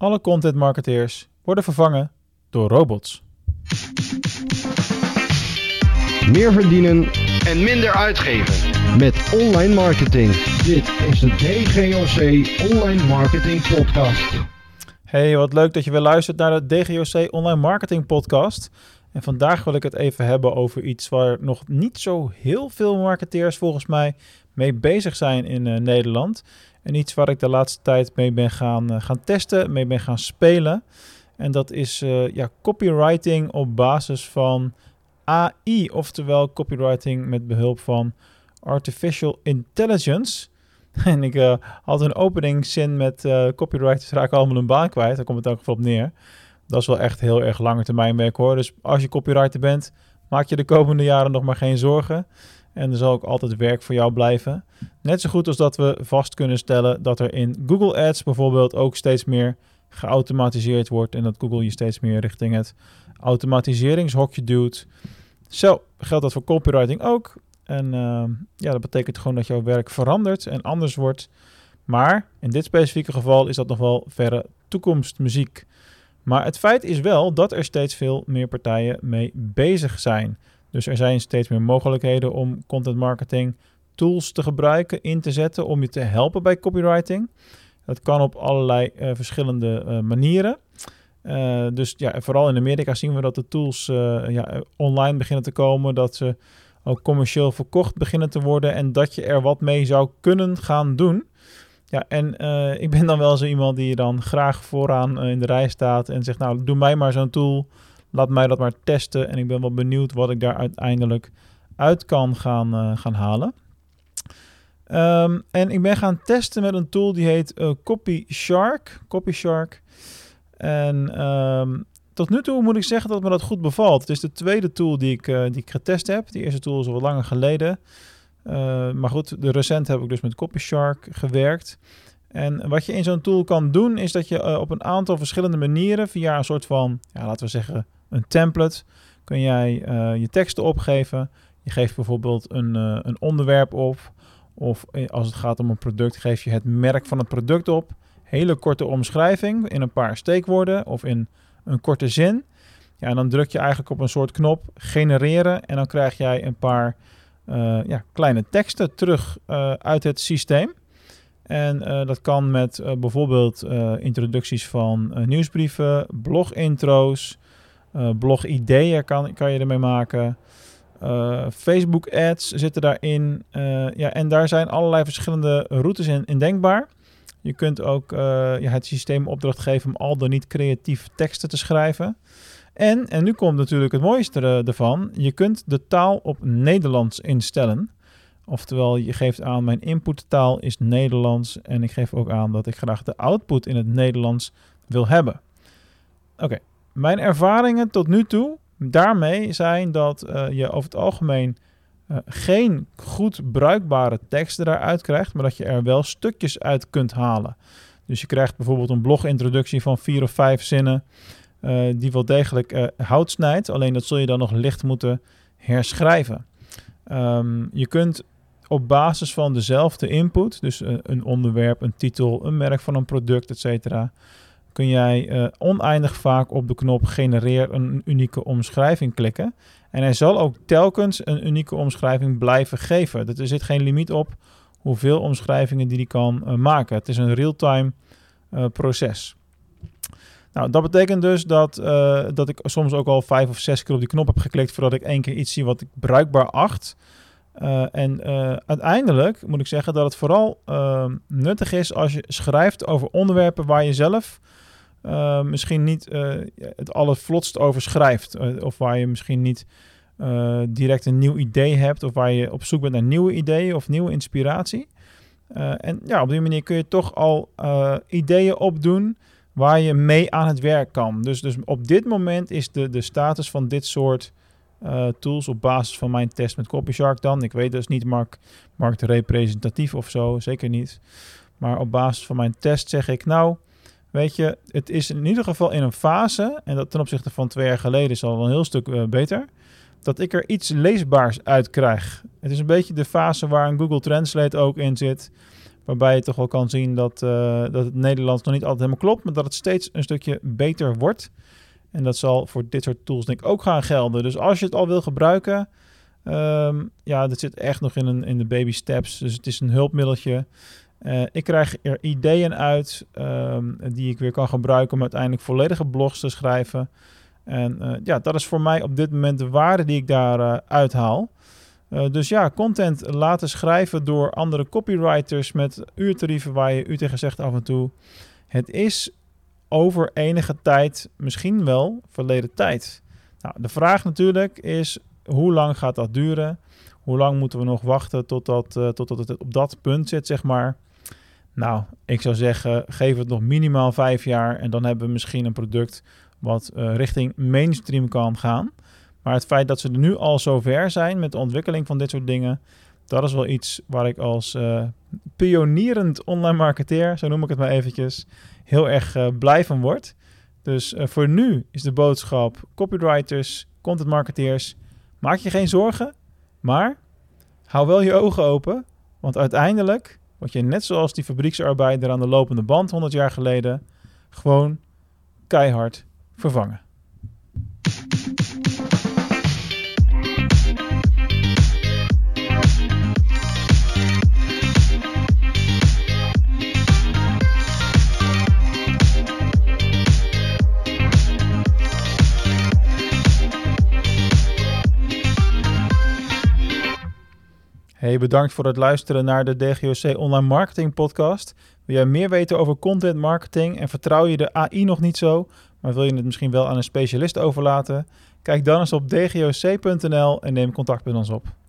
Alle content marketeers worden vervangen door robots. Meer verdienen en minder uitgeven. met online marketing. Dit is de DGOC Online Marketing Podcast. Hey, wat leuk dat je weer luistert naar de DGOC Online Marketing Podcast. En vandaag wil ik het even hebben over iets waar nog niet zo heel veel marketeers volgens mij mee bezig zijn in eh, Nederland. En iets waar ik de laatste tijd mee ben gaan, eh, gaan testen, mee ben gaan spelen. En dat is eh, ja, copywriting op basis van AI, oftewel copywriting met behulp van artificial intelligence. En ik eh, had een openingszin met eh, copywriters raken allemaal een baan kwijt. Daar komt het ook geval op neer. Dat is wel echt heel erg lange termijn werk hoor. Dus als je copywriter bent, maak je de komende jaren nog maar geen zorgen. En er zal ook altijd werk voor jou blijven. Net zo goed als dat we vast kunnen stellen dat er in Google Ads bijvoorbeeld ook steeds meer geautomatiseerd wordt. En dat Google je steeds meer richting het automatiseringshokje duwt. Zo geldt dat voor copywriting ook. En uh, ja, dat betekent gewoon dat jouw werk verandert en anders wordt. Maar in dit specifieke geval is dat nog wel verre toekomstmuziek. Maar het feit is wel dat er steeds veel meer partijen mee bezig zijn. Dus er zijn steeds meer mogelijkheden om content marketing tools te gebruiken, in te zetten om je te helpen bij copywriting. Dat kan op allerlei uh, verschillende uh, manieren. Uh, dus ja, vooral in Amerika zien we dat de tools ja, online beginnen te komen, dat ze ook commercieel verkocht beginnen te worden en dat je er wat mee zou kunnen gaan doen. Ja, en ik ben dan wel zo iemand die dan graag vooraan in de rij staat en zegt, nou, doe mij maar zo'n tool, laat mij dat maar testen en ik ben wel benieuwd wat ik daar uiteindelijk uit kan gaan, uh, gaan halen. Um, en ik ben gaan testen met een tool die heet Copy Shark. Copy Shark. En um, tot nu toe moet ik zeggen dat me dat goed bevalt. Het is de tweede tool die ik, uh, die ik getest heb. Die eerste tool is al wat langer geleden. Maar goed, de recent heb ik dus met CopyShark gewerkt. En wat je in zo'n tool kan doen, is dat je uh, op een aantal verschillende manieren, via een soort van, ja, laten we zeggen, een template, kun jij je teksten opgeven. Je geeft bijvoorbeeld een, een onderwerp op. Of als het gaat om een product, geef je het merk van het product op. Hele korte omschrijving in een paar steekwoorden of in een korte zin. Ja, en dan druk je eigenlijk op een soort knop genereren en dan krijg jij een paar ja, kleine teksten terug uit het systeem. En uh, dat kan met bijvoorbeeld introducties van nieuwsbrieven, blog-intro's, blog-ideeën kan, kan je ermee maken. Facebook-ads zitten daarin. ja, en daar zijn allerlei verschillende routes in, in denkbaar. Je kunt ook ja, het systeem opdracht geven om al dan niet creatief teksten te schrijven. En, en nu komt natuurlijk het mooiste ervan, je kunt de taal op Nederlands instellen. Oftewel, je geeft aan mijn inputtaal is Nederlands en ik geef ook aan dat ik graag de output in het Nederlands wil hebben. Oké, mijn ervaringen tot nu toe daarmee zijn dat uh, je over het algemeen uh, geen goed bruikbare teksten daaruit krijgt, maar dat je er wel stukjes uit kunt halen. Dus je krijgt bijvoorbeeld een blogintroductie van vier of vijf zinnen, uh, die wel degelijk hout snijdt, alleen dat zul je dan nog licht moeten herschrijven. Um, je kunt op basis van dezelfde input, dus een onderwerp, een titel, een merk van een product, etc., kun jij oneindig vaak op de knop genereer een unieke omschrijving klikken. En hij zal ook telkens een unieke omschrijving blijven geven. Er zit geen limiet op hoeveel omschrijvingen die hij kan uh, maken. Het is een real-time uh, proces. Nou, dat betekent dus dat, uh, dat ik soms ook al vijf of zes keer op die knop heb geklikt voordat ik één keer iets zie wat ik bruikbaar acht. en uiteindelijk moet ik zeggen dat het vooral nuttig is als je schrijft over onderwerpen waar je zelf misschien niet het allervlotst over schrijft. Of waar je misschien niet direct een nieuw idee hebt. Of waar je op zoek bent naar nieuwe ideeën of nieuwe inspiratie. en ja, op die manier kun je toch al ideeën opdoen waar je mee aan het werk kan. Dus, dus op dit moment is de, de status van dit soort tools op basis van mijn test met CopyShark dan. Ik weet dus niet markt, marktrepresentatief of zo, zeker niet. Maar op basis van mijn test zeg ik nou... Weet je, het is in ieder geval in een fase, en dat ten opzichte van twee jaar geleden is al een heel stuk uh, beter, dat ik er iets leesbaars uit krijg. Het is een beetje de fase waar een Google Translate ook in zit, Waarbij je toch wel kan zien dat, uh, dat het Nederlands nog niet altijd helemaal klopt, maar dat het steeds een stukje beter wordt. En dat zal voor dit soort tools denk ik ook gaan gelden. Dus als je het al wil gebruiken, um, ja, dat zit echt nog in, een, in de baby steps. Dus het is een hulpmiddeltje. Uh, ik krijg er ideeën uit um, die ik weer kan gebruiken om uiteindelijk volledige blogs te schrijven. En uh, ja, dat is voor mij op dit moment de waarde die ik daar uithaal. dus ja, content laten schrijven door andere copywriters met uurtarieven waar je u tegen zegt af en toe. Het is over enige tijd misschien wel verleden tijd. Nou, de vraag natuurlijk is, hoe lang gaat dat duren? Hoe lang moeten we nog wachten totdat, uh, totdat het op dat punt zit, zeg maar? Nou, ik zou zeggen, geef het nog minimaal vijf jaar en dan hebben we misschien een product wat uh, richting mainstream kan gaan. Maar het feit dat ze er nu al zo ver zijn met de ontwikkeling van dit soort dingen, dat is wel iets waar ik als uh, pionierend online marketeer, zo noem ik het maar eventjes, heel erg uh, blij van word. Dus voor nu is de boodschap: copywriters, content marketeers, maak je geen zorgen, maar hou wel je ogen open, want uiteindelijk word je net zoals die fabrieksarbeider aan de lopende band 100 jaar geleden gewoon keihard vervangen. Hey, bedankt voor het luisteren naar de DGOC Online Marketing Podcast. Wil jij meer weten over content marketing en vertrouw je de AI nog niet zo, maar wil je het misschien wel aan een specialist overlaten? Kijk dan eens op dgoc.nl en neem contact met ons op.